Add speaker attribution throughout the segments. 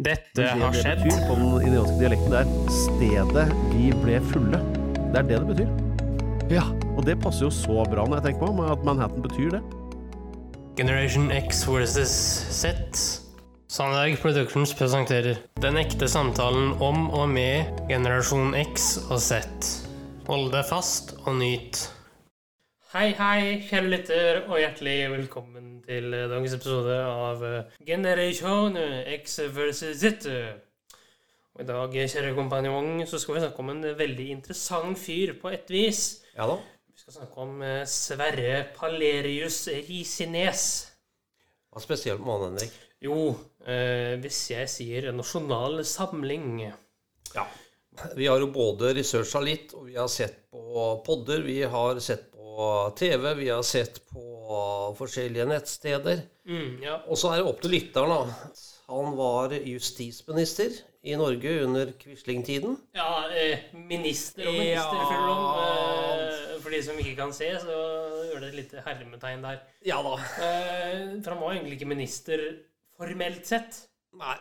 Speaker 1: Dette har skjedd.
Speaker 2: Det betyr på den indianske dialekten det er 'stedet vi ble fulle'. Det er det det betyr.
Speaker 3: Ja.
Speaker 2: Og det passer jo så bra når jeg tenker på at Manhattan betyr det.
Speaker 1: Generation X versus Z. Sandberg Productions presenterer Den ekte samtalen om og med generasjon X og Z. Hold deg fast og nyt. Hei, hei, kjære lytter, og hjertelig velkommen til eh, dagens episode av Generation X versus Z. Og I dag, kjære kompanjong, så skal vi snakke om en veldig interessant fyr på et vis.
Speaker 3: Ja da.
Speaker 1: Vi skal snakke om eh, Sverre Palerius Risines.
Speaker 3: Hva er spesielt med han, Henrik?
Speaker 1: Jo, eh, hvis jeg sier Nasjonal Samling
Speaker 3: Ja. Vi har jo både researcha litt, og vi har sett på podder, vi har sett TV, vi har sett på forskjellige nettsteder.
Speaker 1: mm, Ja.
Speaker 3: Og så er det opp til lytteren. Han var justisminister i Norge under Quisling-tiden.
Speaker 1: ja eh, minister og minister,
Speaker 3: Ja.
Speaker 1: Eh, for de som ikke kan se, så gjør det et lite hermetegn der.
Speaker 3: Ja da.
Speaker 1: Eh, for han var egentlig ikke minister formelt sett.
Speaker 3: Nei.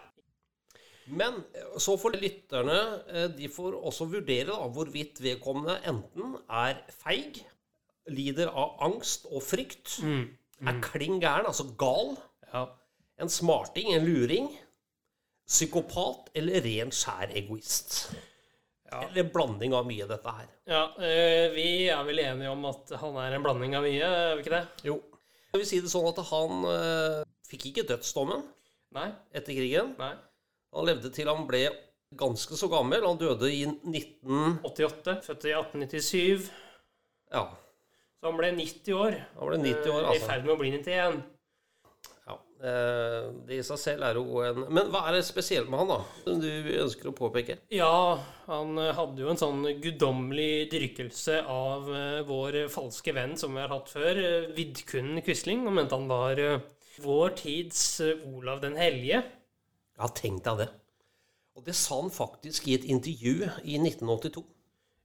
Speaker 3: Men så får lytterne De får også vurdere da, hvorvidt vedkommende enten er feig, lider av angst og frykt, er klin gæren, altså gal,
Speaker 1: Ja.
Speaker 3: en smarting, en luring, psykopat eller ren skjær egoist.
Speaker 1: Ja.
Speaker 3: Eller en blanding av mye dette her.
Speaker 1: ja eh, vi er vel enige om at han er en blanding av mye, er vi ikke det?
Speaker 3: Jo. Jeg vil si det sånn at han eh, fikk ikke dødsdommen
Speaker 1: Nei?
Speaker 3: etter krigen.
Speaker 1: Nei?
Speaker 3: Han levde til han ble ganske så gammel. Han døde i
Speaker 1: 1988. født i 1897.
Speaker 3: Ja,
Speaker 1: Så han ble 90 år.
Speaker 3: han ble 90 år,
Speaker 1: altså. I ferd med å bli 91.
Speaker 3: Ja, eh, Det i seg selv er jo en Men hva er det spesielt med han, da? Som du ønsker å påpeke?
Speaker 1: Ja, han eh, hadde jo en sånn guddommelig dyrkelse av eh, vår falske venn som vi har hatt før, Vidkun Quisling, og mente han var eh, vår tids eh, Olav den hellige.
Speaker 3: Ja, tenk deg det. Og det sa han faktisk i et intervju i 1982.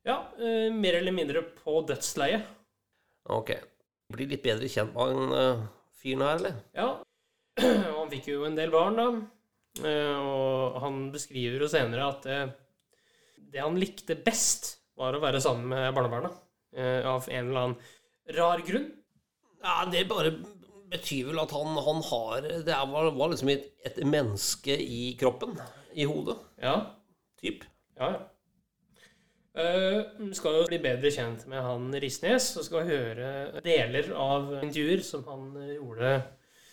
Speaker 1: Ja, eh, mer eller mindre på dødsleiet.
Speaker 3: Ok. Blir litt bedre kjent med han uh, fyren her, eller?
Speaker 1: Ja, og han fikk jo en del barn, da. Eh, Og han beskriver jo senere at eh, det han likte best, var å være sammen med barnebarna. Av en eller annen rar grunn.
Speaker 3: Ja, det bare betyr vel at han, han har Det var, var liksom et, et menneske i kroppen. I hodet.
Speaker 1: Ja,
Speaker 3: Typ.
Speaker 1: Ja, ja. Eh, Vi skal jo bli bedre kjent med han Risnes, og skal høre deler av intervjuer som han eh, gjorde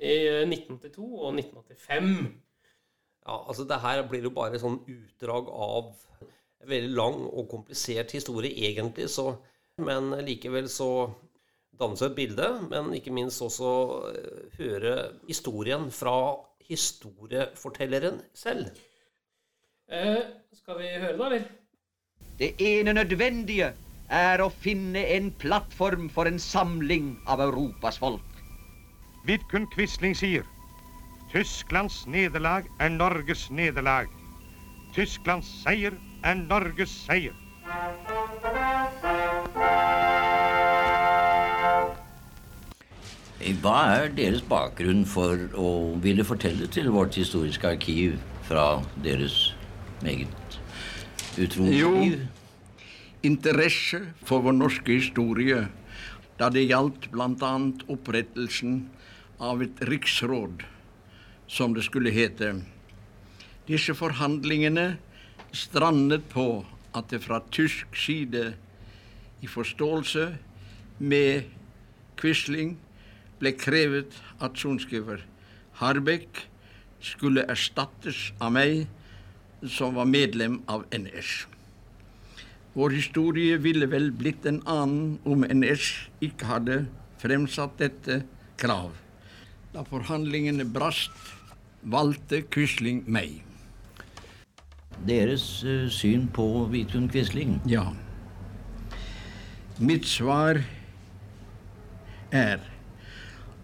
Speaker 1: i eh, 1982 og 1985.
Speaker 3: Ja, altså det her blir jo bare sånn utdrag av en veldig lang og komplisert historie, egentlig, så Men likevel så dannes et bilde, men ikke minst også eh, høre historien fra historiefortelleren selv.
Speaker 1: Eh, skal vi høre, da, eller?
Speaker 4: Det ene nødvendige er å finne en plattform for en samling av Europas folk.
Speaker 5: Vidkun Quisling sier Tysklands nederlag er Norges nederlag. Tysklands seier er Norges seier.
Speaker 6: Hva er deres bakgrunn for å ville fortelle til vårt historiske arkiv fra deres meget utrolige
Speaker 7: Jo. interesse for vår norske historie da det gjaldt bl.a. opprettelsen av et riksråd, som det skulle hete. Disse forhandlingene strandet på at det fra tysk side, i forståelse med Quisling, ble krevet at sorenskriver Harbeck skulle erstattes av meg, som var medlem av NS. Vår historie ville vel blitt en annen om NS ikke hadde fremsatt dette krav. Da forhandlingene brast, valgte Quisling meg.
Speaker 6: Deres eh, syn på Vidkun Quisling?
Speaker 7: Ja. Mitt svar er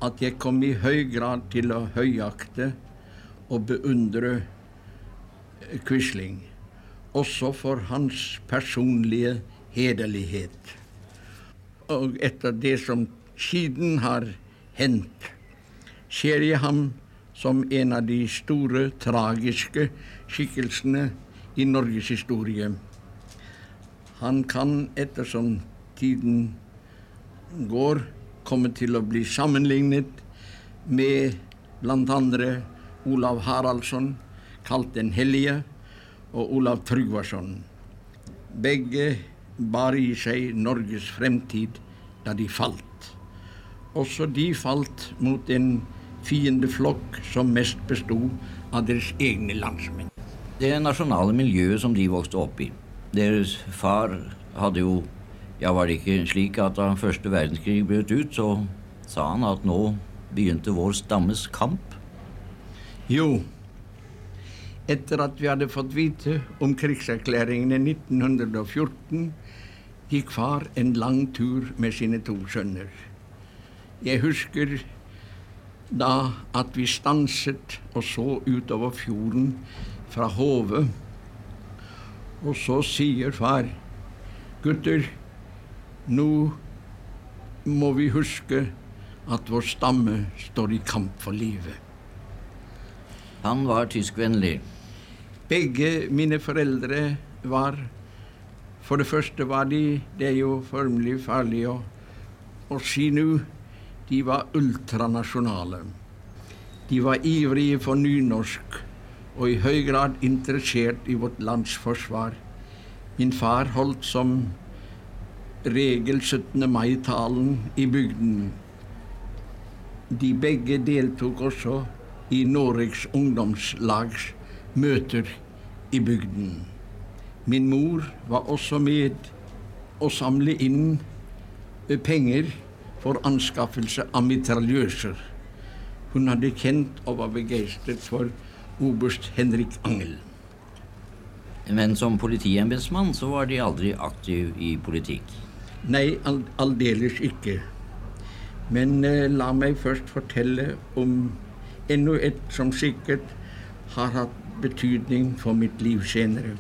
Speaker 7: at jeg kom i høy grad til å høyakte og beundre Quisling, også for hans personlige hederlighet. Og etter det som siden har hendt, ser jeg ham som en av de store, tragiske skikkelsene i Norges historie. Han kan, ettersom tiden går, komme til å bli sammenlignet med bl.a. Olav Haraldsson, kalt Den hellige, og Olav Tryggvason. Begge bar i seg Norges fremtid da de falt. Også de falt mot en fiendeflokk som mest bestod av deres egne landsmenn.
Speaker 6: Det nasjonale miljøet som de vokste opp i. Deres far hadde jo Ja, var det ikke slik at da første verdenskrig brøt ut, så sa han at nå begynte vår stammes kamp?
Speaker 7: Jo, etter at vi hadde fått vite om krigserklæringen i 1914, gikk far en lang tur med sine to sønner. Jeg husker da at vi stanset og så utover fjorden fra Hove. Og så sier far, gutter, nå må vi huske at vår stamme står i kamp for livet.
Speaker 6: Han var tyskvennlig.
Speaker 7: Begge mine foreldre var For det første var de Det er jo formelig farlig å, å si nå. De var ultranasjonale. De var ivrige for nynorsk og i høy grad interessert i vårt lands forsvar. Min far holdt som regel 17. mai-talen i bygden. De begge deltok også i Noregs ungdomslags møter i bygden. Min mor var også med å samle inn penger for anskaffelse av mitraljøser. Hun hadde kjent og var begeistret for oberst Henrik Angel.
Speaker 6: Men som politiembetsmann så var de aldri aktiv i politikk.
Speaker 7: Nei, aldeles ikke. Men eh, la meg først fortelle om enda et som sikkert har hatt betydning for mitt liv senere.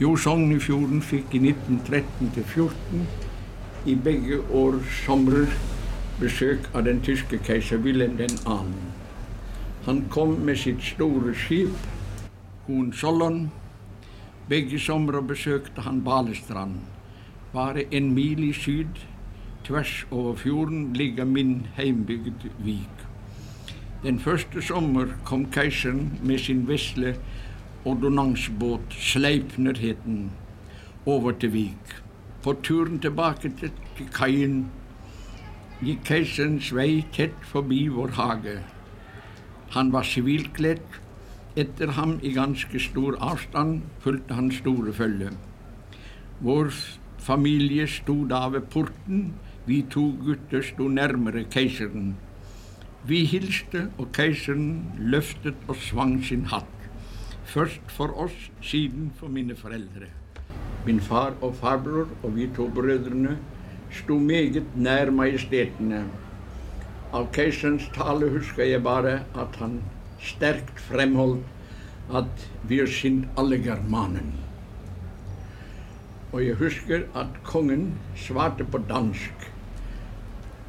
Speaker 7: Jo, Sognefjorden fikk i 1913-14 i begge år somrer besøk av den tyske keiser Wilhelm 2. Han kom med sitt store skip, Hohenzollern. Begge somre besøkte han Balestrand. Bare en mil i syd, tvers over fjorden, ligger min heimbygd Vik. Den første sommer kom keiseren med sin vesle ordonnansbåt Sleipner het over til Vik. På turen tilbake til, til kaien gikk keiserens vei tett forbi vår hage. Han var sivilkledd. Etter ham i ganske stor avstand fulgte han store følge. Vår familie sto da ved porten. Vi to gutter sto nærmere keiseren. Vi hilste, og keiseren løftet og svang sin hatt. Først for oss, siden for mine foreldre. Min far og farbror og vi to brødrene sto meget nær majestetene. Av keiserens tale husker jeg bare at han sterkt fremholdt at vi sind alle germanen. Og jeg husker at kongen svarte på dansk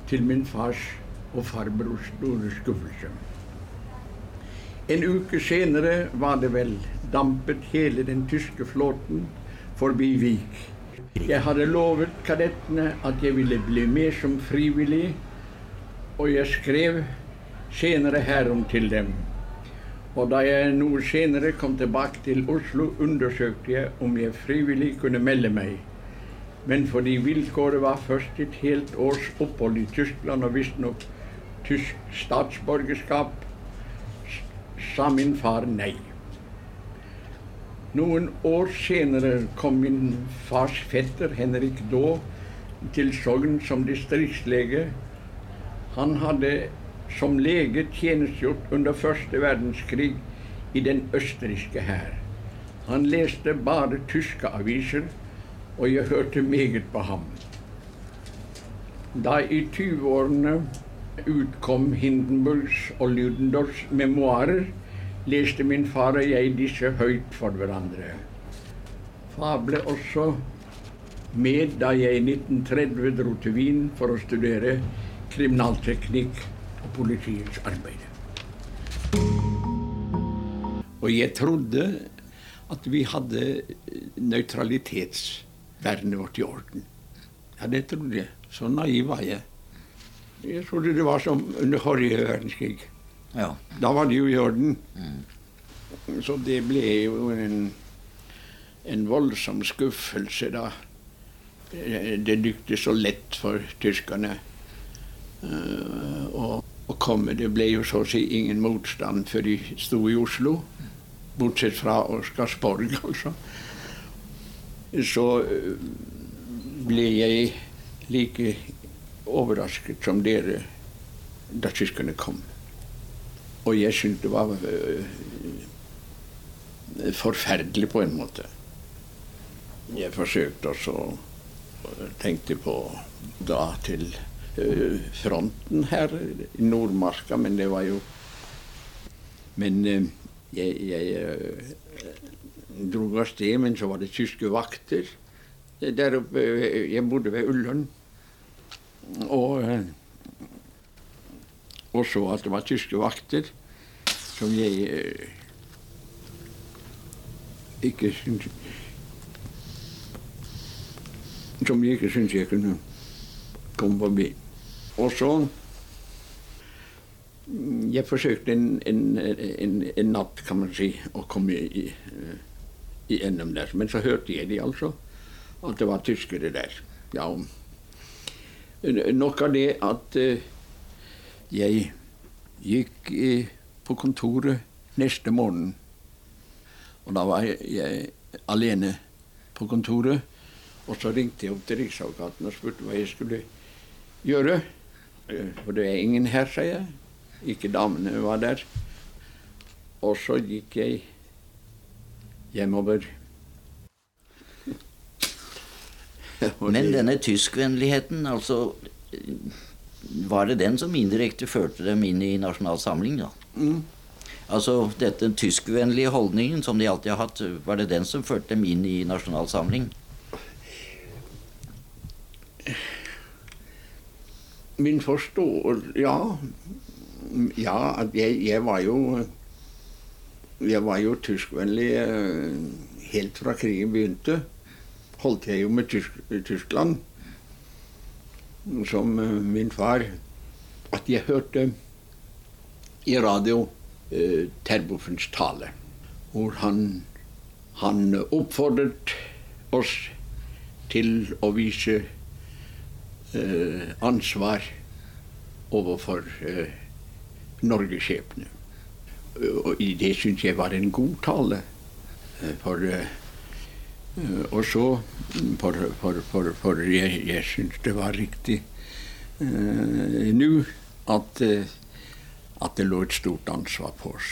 Speaker 7: til min fars og farbrors store skuffelse. En uke senere var det vel dampet hele den tyske flåten forbi Vik. Jeg hadde lovet kadettene at jeg ville bli med som frivillig, og jeg skrev senere herom til dem. Og da jeg noe senere kom tilbake til Oslo, undersøkte jeg om jeg frivillig kunne melde meg. Men fordi vilkåret var først et helt års opphold i Tyskland og visstnok tysk statsborgerskap, sa min far nei. Noen år senere kom min fars fetter Henrik Daa til Sogn som distriktslege. Han hadde som lege tjenestegjort under første verdenskrig i den østerrikske hær. Han leste bare tyske aviser, og jeg hørte meget på ham. Da i 20-årene utkom Hindenburgs og Ludendorffs memoarer, leste min far og jeg disse høyt for hverandre. Far ble også med da jeg i 1930 dro til Wien for å studere kriminalteknikk og politiets arbeid. Og jeg trodde at vi hadde nøytralitetsvernet vårt i orden. Ja, det trodde jeg. Så naiv var jeg. Jeg trodde det var som under forrige verdenskrig.
Speaker 6: Ja.
Speaker 7: Da var det jo i orden. Så det ble jo en, en voldsom skuffelse da. Det lyktes så lett for tyskerne uh, å, å komme. Det ble jo så å si ingen motstand før de sto i Oslo. Bortsett fra Oscarsborg, altså. Så eh, ble jeg like overrasket som dere da tyskerne kom. Og jeg syntes det var øh, forferdelig på en måte. Jeg forsøkte også og tenkte på da til øh, fronten her i Nordmarka, men det var jo Men øh, jeg, jeg øh, dro av sted, men så var det tyske vakter der oppe. øh, Jeg bodde ved Ullern. Og, øh, og så at det var tyske vakter som jeg eh, ikke syntes Som jeg ikke syntes jeg kunne komme forbi. Og så mm, Jeg forsøkte en, en, en, en natt, kan man si, å komme i, eh, i NM der. Men så hørte jeg de altså, at det var tyskere der. Ja, nok av det at eh, jeg gikk eh, på kontoret neste morgen. Og da var jeg, alene på kontoret. Og så ringte jeg opp til Riksadvokaten og spurte hva jeg skulle gjøre. Eh, For det er ingen her, sa jeg. Ikke damene var der. Og så gikk jeg hjemover. Og
Speaker 6: Men denne tyskvennligheten, altså Var det den som indirekte førte dem inn i Nasjonal Samling, da? Altså dette tyskvennlige holdningen som de alltid har hatt, var det den som førte dem inn i Nasjonal Samling?
Speaker 7: Min forståelse Ja. Ja, at jeg, jeg var jo Jeg var jo tyskvennlig eh, helt fra krigen begynte. Holdt jeg jo med Tysk, Tyskland. Som eh, min far. At jeg hørte i radio eh, Terboffens tale. Hvor han, han oppfordret oss til å vise eh, ansvar overfor eh, Norges skjebne. Og det syns jeg var en god tale. Eh, For eh, Og så For, for, for, for jeg, jeg syns det var riktig eh, nå at, eh, at det lå et stort ansvar på oss.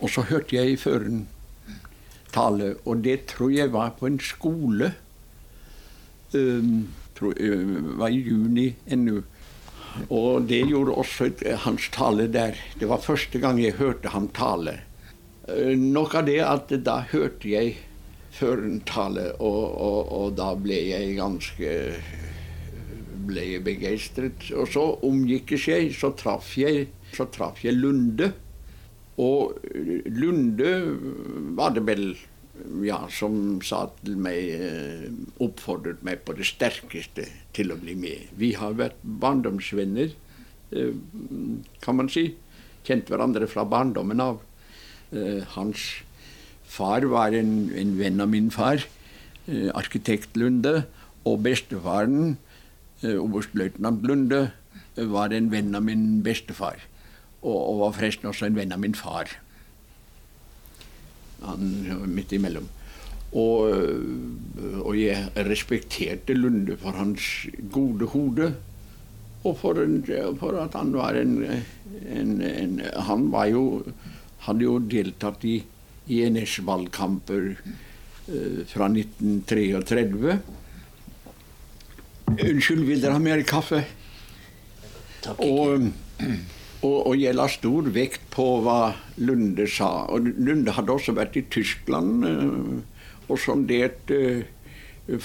Speaker 7: Og så hørte jeg i føren tale, og det tror jeg var på en skole um, tror, uh, var i juni ennå. Og det gjorde også hans tale der. Det var første gang jeg hørte ham tale. Uh, nok av det at da hørte jeg føreren tale, og, og, og da ble jeg ganske ble jeg begeistret. Og så omgikkes jeg, så traff jeg, så traff jeg Lunde. Og Lunde var det vel ja, som sa til meg eh, Oppfordret meg på det sterkeste til å bli med. Vi har vært barndomsvenner, eh, kan man si. Kjent hverandre fra barndommen av. Eh, hans far var en, en venn av min far, eh, arkitekt Lunde. Og bestefaren, eh, oberstløytnant Lunde, var en venn av min bestefar. Og, og var forresten også en venn av min far han midt imellom. Og, og jeg respekterte Lunde for hans gode hode. Og for, en, for at han var en, en, en Han var jo hadde jo deltatt i, i NS-valgkamper eh, fra 1933. Unnskyld, vil dere ha mer kaffe?
Speaker 6: Takk.
Speaker 7: Og, og, og jeg la stor vekt på hva Lunde sa. Og Lunde hadde også vært i Tyskland eh, og sondert eh,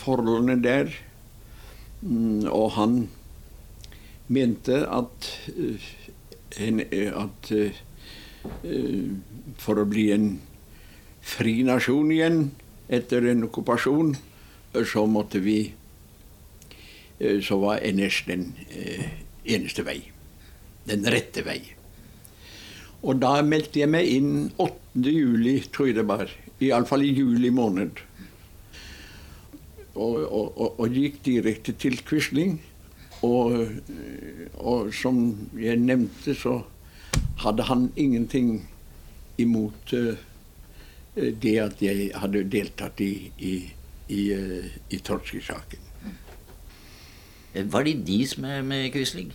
Speaker 7: forholdene der. Mm, Og han mente at, eh, en- eh, at eh, for å bli en fri nasjon igjen etter en okkupasjon, så måtte vi eh, Så var NS den eh, eneste vei. Den rette vei. Og da meldte jeg meg inn 8. juli, tror jeg det var. Iallfall i juli måned. Og, og, og, og gikk direkte til Quisling. Og, og, som jeg nevnte, så hadde han ingenting imot uh, det at jeg hadde deltatt i, i, i, uh, i Torski-saken.
Speaker 6: Var de som er med Quisling?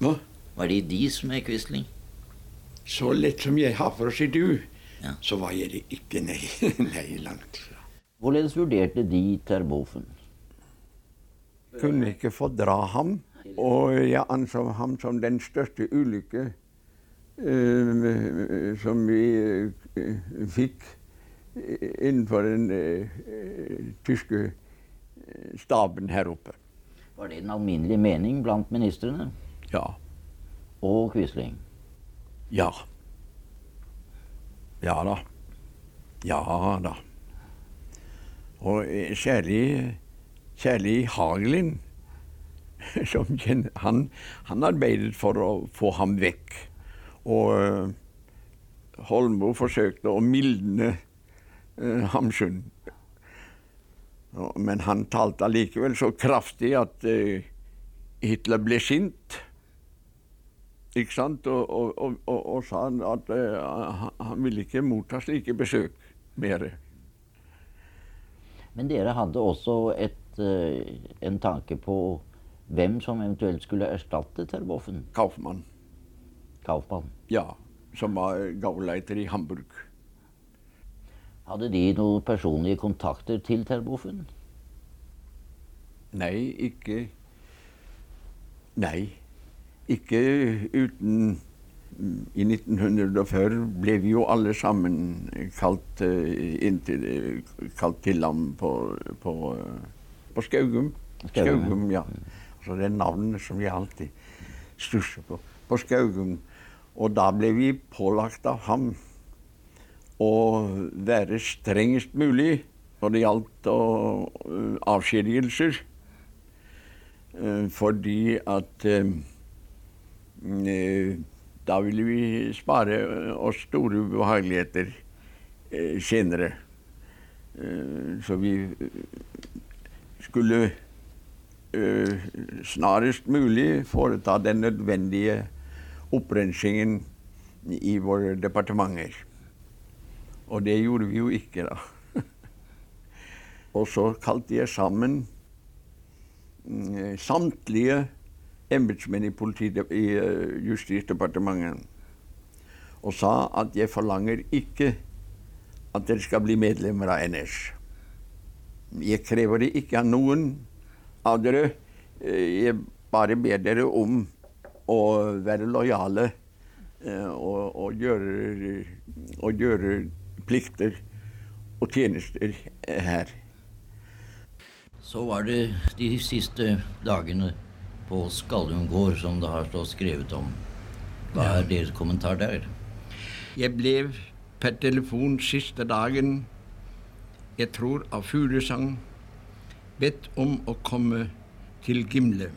Speaker 7: Hva?
Speaker 6: Var det de som er Quisling?
Speaker 7: Så lett som jeg har for å si du,
Speaker 6: Ja.
Speaker 7: så var jeg det ikke. Nei, nei langt fra.
Speaker 6: Hvorledes vurderte de Terboven?
Speaker 7: kunne ikke fordra ham. Og jeg anså ham som den største ulykke eh, som vi eh, fikk innenfor den eh, tyske eh, staben her oppe.
Speaker 6: Var det en alminnelig mening blant ministrene
Speaker 7: Ja.
Speaker 6: og Quisling?
Speaker 7: Ja. Ja da. Ja da. Og eh, særlig, særlig Hagelin, som han, han arbeidet for å få ham vekk. Og eh, Holmboe forsøkte å mildne uh, Hamsun. Men han talte allikevel så kraftig at eh, Hitler ble sint. Ikke sant? Og, og, og, og, sa at eh, han, ville ikke motta slike besøk mer.
Speaker 6: Men dere hadde også et, eh, en tanke på hvem som eventuelt skulle erstatte Terboven?
Speaker 7: Kaufmann,
Speaker 6: Kaufmann.
Speaker 7: ja, som var gauleiter i Hamburg.
Speaker 6: Hadde de noen personlige kontakter til Terboven?
Speaker 7: Nei, ikke Nei, ikke uten I 1940 ble vi jo alle sammen kalt, inntil, til, kalt til ham på, på, eh, på Skaugum.
Speaker 6: Skaugum,
Speaker 7: Skaugum, ja. Altså det er navnet som jeg alltid stusser på. På Skaugum. Og da ble vi pålagt av ham å være strengest mulig når det gjaldt øh, avskjedigelser. Eh, fordi at eh, eh, da ville vi spare eh, oss store ubehageligheter eh, senere. Eh, så vi eh, skulle eh, snarest mulig foreta den nødvendige opprensingen i våre departementer. Og det gjorde vi jo ikke, da. Og så kalte jeg sammen mm, samtlige embetsmenn i, i eh, Justisdepartementet og sa at jeg forlanger ikke at dere skal bli medlemmer av NS. Jeg krever det ikke av noen av dere. Eh, Jeg bare ber dere om å være lojale eh, og, og, gjøre, og gjøre plikter og tjenester her.
Speaker 6: Så var det de siste dagene på Skallum gård som det har stått skrevet om. Hva er deres kommentar der?
Speaker 7: Jeg ble per telefon siste dagen, jeg tror av fuglesang, bedt om å komme til Gimle.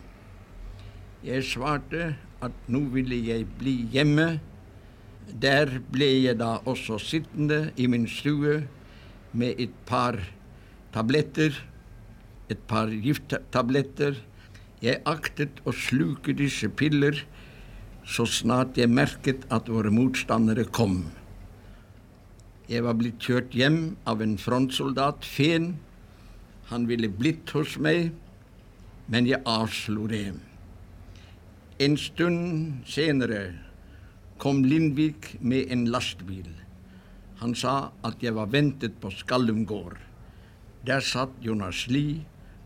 Speaker 7: Jeg svarte at nå ville jeg bli hjemme. Der ble jeg da også sittende i min stue med et par tabletter, et par gifttabletter. Jeg aktet å sluke disse piller så snart jeg merket at våre motstandere kom. Jeg var blitt kjørt hjem av en frontsoldat, Feen. Han ville blitt hos meg, men jeg avslo det. En stund senere kom Lindvik med en lastebil. Han sa at jeg var ventet på Skallum gård. Der satt Jonas Lie,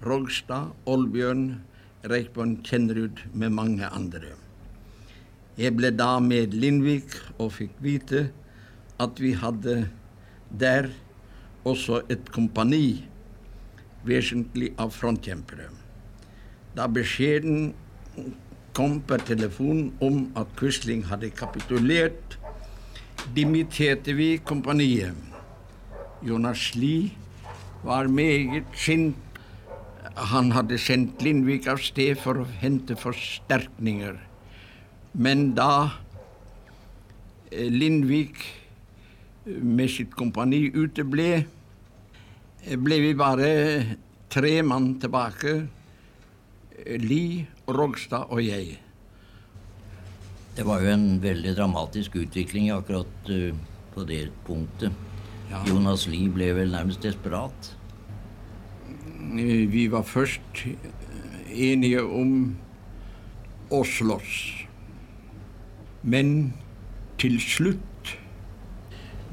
Speaker 7: Rogstad, Olbjørn, Reikbjørn Kjennerud med mange andre. Jeg ble da med Lindvik og fikk vite at vi hadde der også et kompani, vesentlig av frontkjempere. Da beskjeden kom per telefon om at Quisling hadde kapitulert, dimitterte vi kompaniet. Jonas Lie var meget sint. Han hadde sendt Lindvik av sted for å hente forsterkninger. Men da eh, Lindvik eh, med sitt kompani uteble, eh, ble vi bare tre mann tilbake. Li, Rogstad og jeg.
Speaker 6: Det var jo en veldig dramatisk utvikling akkurat uh, på det punktet.
Speaker 7: Ja.
Speaker 6: Jonas Lie ble vel nærmest desperat.
Speaker 7: Vi var først enige om å slåss. Men til slutt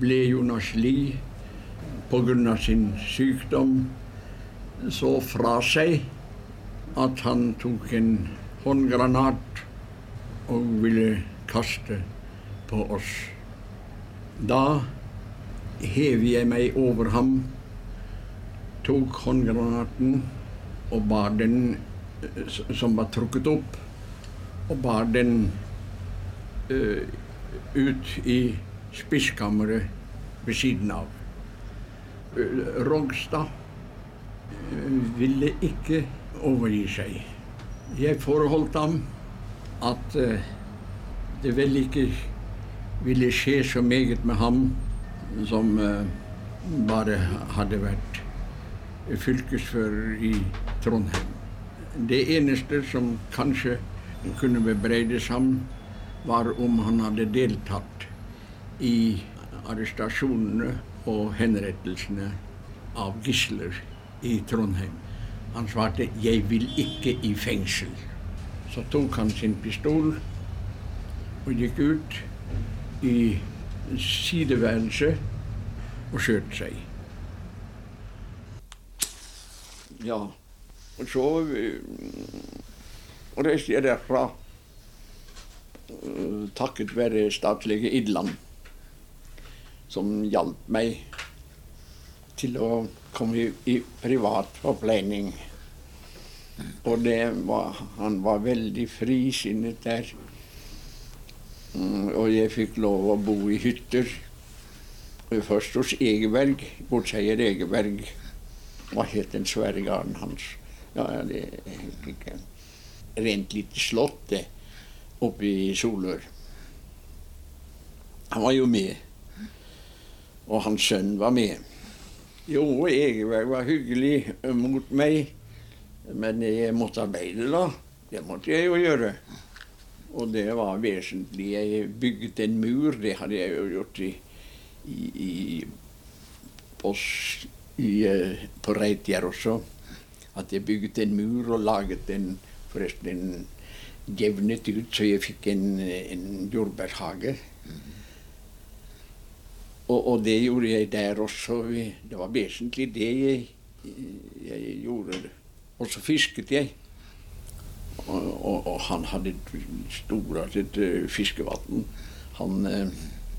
Speaker 7: ble Jonas Lie pga. sin sykdom så fra seg at han tok en håndgranat og ville kaste på oss. Da hev jeg meg over ham, tok håndgranaten og bar den eh, som var trukket opp, og bar den uh, ut i spiskammeret ved siden av. Uh, Rogstad ville ikke overgi seg. Jeg forholdt ham at eh, det vel ikke ville skje så meget med ham som eh, bare hadde vært fylkesfører i Trondheim. Det eneste som kanskje kunne bebreides ham, var om han hadde deltatt i arrestasjonene og henrettelsene av gisler i Trondheim. Han svarte 'jeg vil ikke i fengsel'. Så tok han sin pistol og gikk ut i sideværelset og skjøt seg. Ja, og så eh, reiste jeg derfra eh, takket være statlige Idland, som hjalp meg til å komme i, i privat oppleining. Og var, han var veldig frisinnet der. Mm, og jeg fikk lov å bo i hytter. Først hos Egeberg, godseier Egeberg. Hva het den svære gården hans? Ja, det er ikke Rent lite slott, det, oppe i Solør. Han var jo med. Og hans sønn var med. Jo, Egeberg var hyggelig mot meg, men jeg måtte arbeide, da. Det måtte jeg jo gjøre. Og det var vesentlig. Jeg bygget en mur, det hadde jeg jo gjort i, i, i, på, i, eh, på Reitjer også. At jeg bygget en mur og laget den forresten en jevnet ut, så jeg fikk en, en jordbærhage. Og, og det gjorde jeg der også. Det var vesentlig det jeg, jeg gjorde. Og så fisket jeg. Og, og, og han hadde et storartet uh, fiskevann. Han, eh,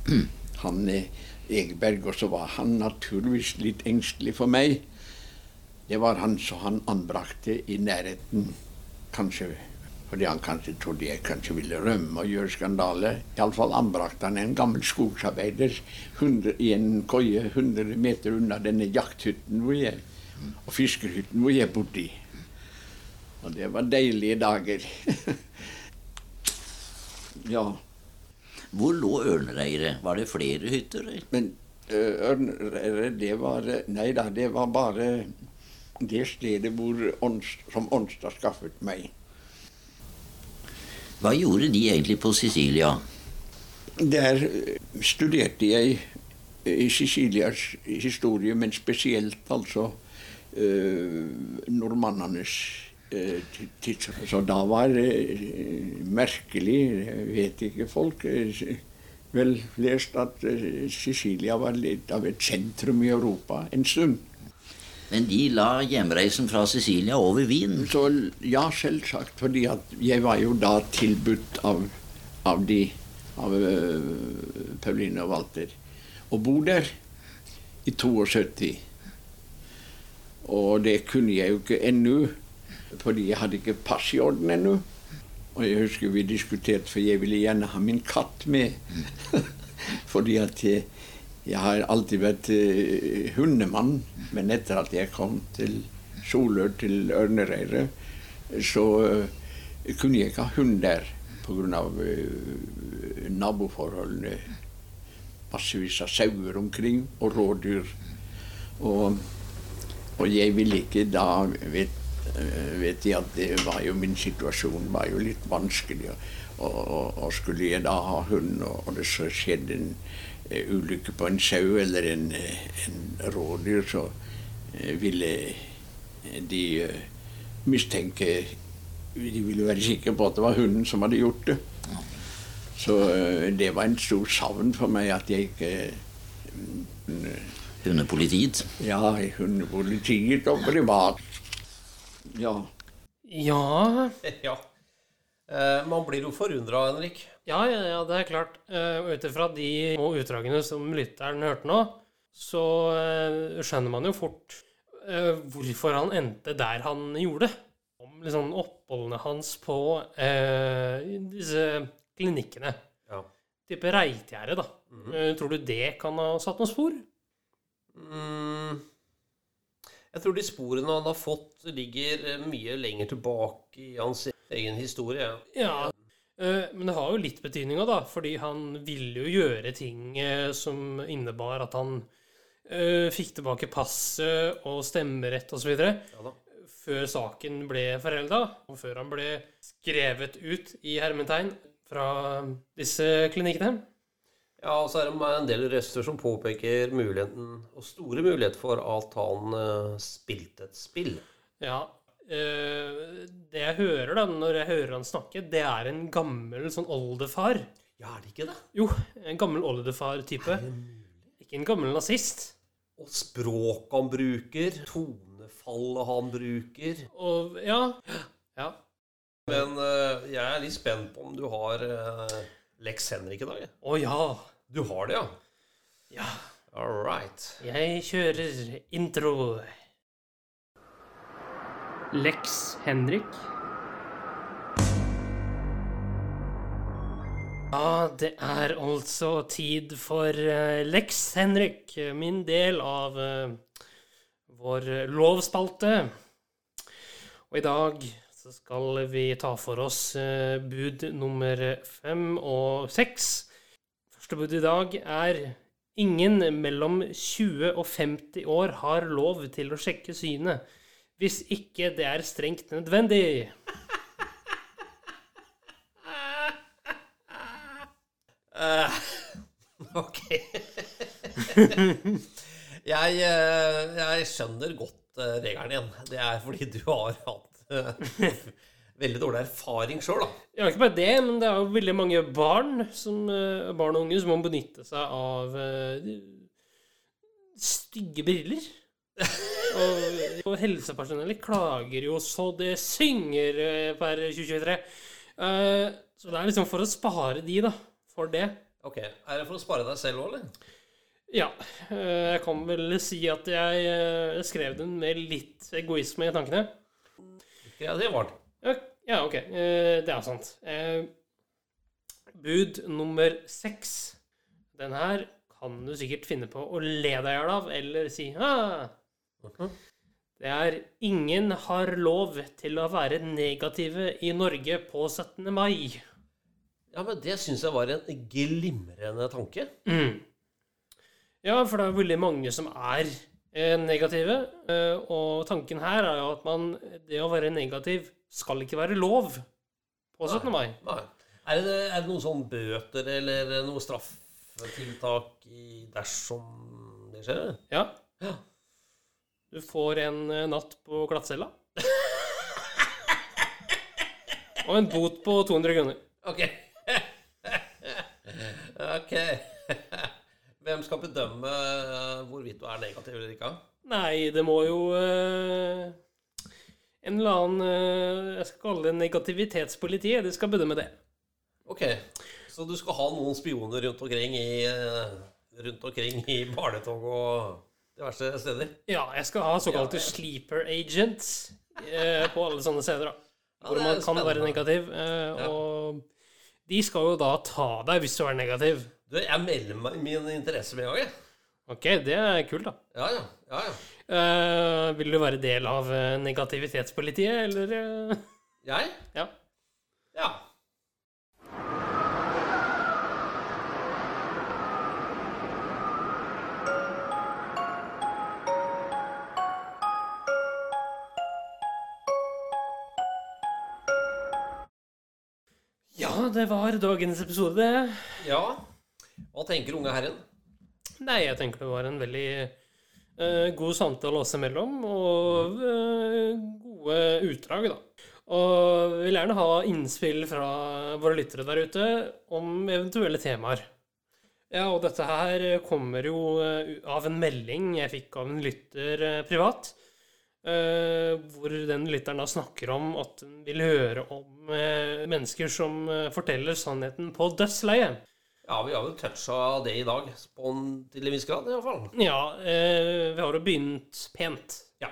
Speaker 7: han eh, Egeberg, og så var han naturligvis litt engstelig for meg. Det var han som han anbrakte i nærheten, kanskje fordi han kanskje trodde jeg kanskje ville rømme og gjøre skandale. Iallfall anbrakte han en gammel skogsarbeider 100, i en koie 100 meter unna denne jakthytten hvor jeg, og fiskerhytten hvor jeg bodde i. Og det var deilige dager. ja.
Speaker 6: Hvor lå Ørnereiret? Var det flere hytter?
Speaker 7: Men øh, Ørnereiret, det var Nei da, det var bare det stedet hvor som Ånstad skaffet meg.
Speaker 6: Hva gjorde de egentlig på Sicilia?
Speaker 7: Der øh, studerte jeg i Sicilias historie, men spesielt altså eh, nordmannenes eh, ti- tidsrom. Så da var det eh, merkelig, vet ikke folk, øh, vel flest at Sicilia var litt av et sentrum i Europa en stund.
Speaker 6: Men de la hjemreisen fra Sicilia over Wien.
Speaker 7: Så ja, selvsagt, fordi jeg var jo da tilbudt av, av de av uh, Pauline og Walter å bo der i 72. Og det kunne jeg jo ikke ennå, fordi jeg hadde ikke pass i orden ennå. Og jeg husker vi diskuterte, for jeg ville gjerne ha min katt med. Fordi at jeg, jeg har alltid vært eh, hundemann. Men etter at jeg kom til Solør, til Ørnereiret, så eh, kunne jeg ikke ha hund der pga. Uh, naboforholdene. Massevis av sauer omkring, og rådyr. Og, og jeg ville ikke da vet, eh, vet jeg at det var jo min situasjon var jo litt vanskelig. Og, og, og skulle jeg da ha hund, og, det så skjedde en eh, ulykke på en sau eller en, eh, en rådyr, så eh, ville de eh, mistenke De ville være sikre på at det var hunden som hadde gjort det. Så eh, det var en stor savn for meg at jeg ikke mm,
Speaker 6: Hundepolitiet.
Speaker 7: Ja, hundepolitiet og privat. Ja.
Speaker 1: Ja,
Speaker 3: Ja. Eh, man blir jo forundra, Henrik.
Speaker 1: ja, ja, ja, det er klart. Uh, Ut ifra de utdragene som lytteren hørte nå, så eh, skjønner man jo fort eh, hvorfor han endte der han gjorde. Om liksom oppholdene hans på eh, disse klinikkene.
Speaker 3: Ja.
Speaker 1: Type Reitgjerdet, da. Eh, tror du det kan ha satt noen spor?
Speaker 3: Mm. Jeg tror de sporene han har fått, ligger eh, mye lenger tilbake i hans egen historie.
Speaker 1: Ja, Ja, men det har jo litt betydning òg, da. Fordi han ville jo gjøre ting eh, som innebar at han eh, fikk tilbake passet og stemmerett osv.
Speaker 3: Ja.
Speaker 1: Før saken ble forelda, og før han ble skrevet ut i hermetegn fra disse klinikkene.
Speaker 3: Ja, og så er det en del røster som påpeker muligheten, og store muligheter for at han eh, spilte et spill.
Speaker 1: Ja. Eh, det jeg hører da, når jeg hører han snakke, det er en gammel sånn oldefar.
Speaker 3: Ja, er det ikke det?
Speaker 1: Jo, en gammel oldefar-type. Ikke en gammel nazist.
Speaker 3: Og språket han bruker, tonefallet han bruker.
Speaker 1: Og ja Ja.
Speaker 3: Men uh, jeg er litt spent på om du har uh, Lex Henrik i dag. Å
Speaker 1: Å ja.
Speaker 3: Du har det, ja?
Speaker 1: Ja.
Speaker 3: All right.
Speaker 1: Jeg kjører intro. Lex Henrik. Ja, det er altså tid for eh, Lex Henrik, min del av eh, vår lovspalte. Og i dag så skal vi ta for oss eh, bud nummer fem og seks. Første bud i dag er ingen mellom 20 og 50 år har lov til å sjekke synet, hvis ikke det er strengt nødvendig.
Speaker 3: Uh, ok. jeg, eh, jeg skjønner godt eh, regelen igjen. Det er fordi du har hatt eh, veldig dårlig erfaring sjøl, da.
Speaker 1: Ja, ikke bare det, men det er jo veldig mange barn, som, barn og unge som må benytte seg av uh, stygge briller. Og, og helsepersonellet klager jo så det synger per 2023. Uh, så det er liksom for å spare de, da. For det.
Speaker 3: Ok, Er det for å spare deg selv òg, eller?
Speaker 1: Ja. Uh, Jeg kan vel si at jeg eh, skrev den med litt egoisme i tankene.
Speaker 3: Ja, det var det.
Speaker 1: Ja, ok. Eh, Det er sant. Bud nummer seks. Den her kan du sikkert finne på å le deg i hjel av, eller si ha. Det er ingen har lov til å være negative i Norge på 17. mai.
Speaker 3: Ja, men det syns jeg var en glimrende tanke.
Speaker 1: Mm. Ja, for det er veldig mange som er eh, negative. eh, Og tanken her er jo at man, det å være negativ skal ikke være lov på 17. mai.
Speaker 3: Nei. Er det, er det noen sånn bøter eller noe straffetiltak i dersom det skjer?
Speaker 1: Ja.
Speaker 3: Ja.
Speaker 1: Du får en eh, natt på glattcella. Og en bot på 200 kroner.
Speaker 3: Ok. ok. Hvem skal bedømme eh, hvorvidt du er negativ eller ikke?
Speaker 1: Nei, det må jo eh, En eller annen Jeg skal kalle det negativitetspolitiet. De skal bedømme det.
Speaker 3: Ok, så du skal ha noen spioner rundt omkring i, rundt omkring i barnetog og diverse steder?
Speaker 1: Ja, jeg skal ha såkalte sleeper agents eh, på alle sånne steder. da.
Speaker 3: Ja,
Speaker 1: Hvor man kan være negativ. Eh,
Speaker 3: Ja.
Speaker 1: Og De skal jo da ta deg hvis du er negativ.
Speaker 3: Du, jeg melder meg min interesse med en gang, jeg.
Speaker 1: Ok, det er kult, da.
Speaker 3: Ja, ja. ja, ja.
Speaker 1: Eh, vil du være del av eh, negativitetspolitiet, eller? eh?
Speaker 3: Jeg?
Speaker 1: Ja.
Speaker 3: Ja.
Speaker 1: Det var dagens episode.
Speaker 3: Ja. Hva tenker unge herren?
Speaker 1: Nei, jeg tenker det var en veldig uh, god samtale oss imellom, og uh, gode utdrag, da. Og vil gjerne ha innspill fra våre lyttere der ute om eventuelle temaer. Ja, og dette her kommer jo eh, av en melding jeg fikk av en lytter privat. Eh, hvor den lytteren da snakker om at hun vil høre om eh, mennesker som eh, forteller sannheten på dødsleiet.
Speaker 3: Ja, vi har jo toucha det i dag, på en, til en viss grad i hvert fall.
Speaker 1: Ja, vi har jo begynt pent.
Speaker 3: Ja.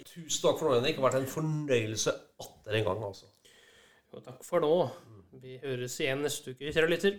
Speaker 3: Tusen takk for nå, Henrik. Det har vært en fornøyelse atter en gang, altså.
Speaker 1: Jo, takk for nå. Vi høres igjen neste uke, kjære lytter.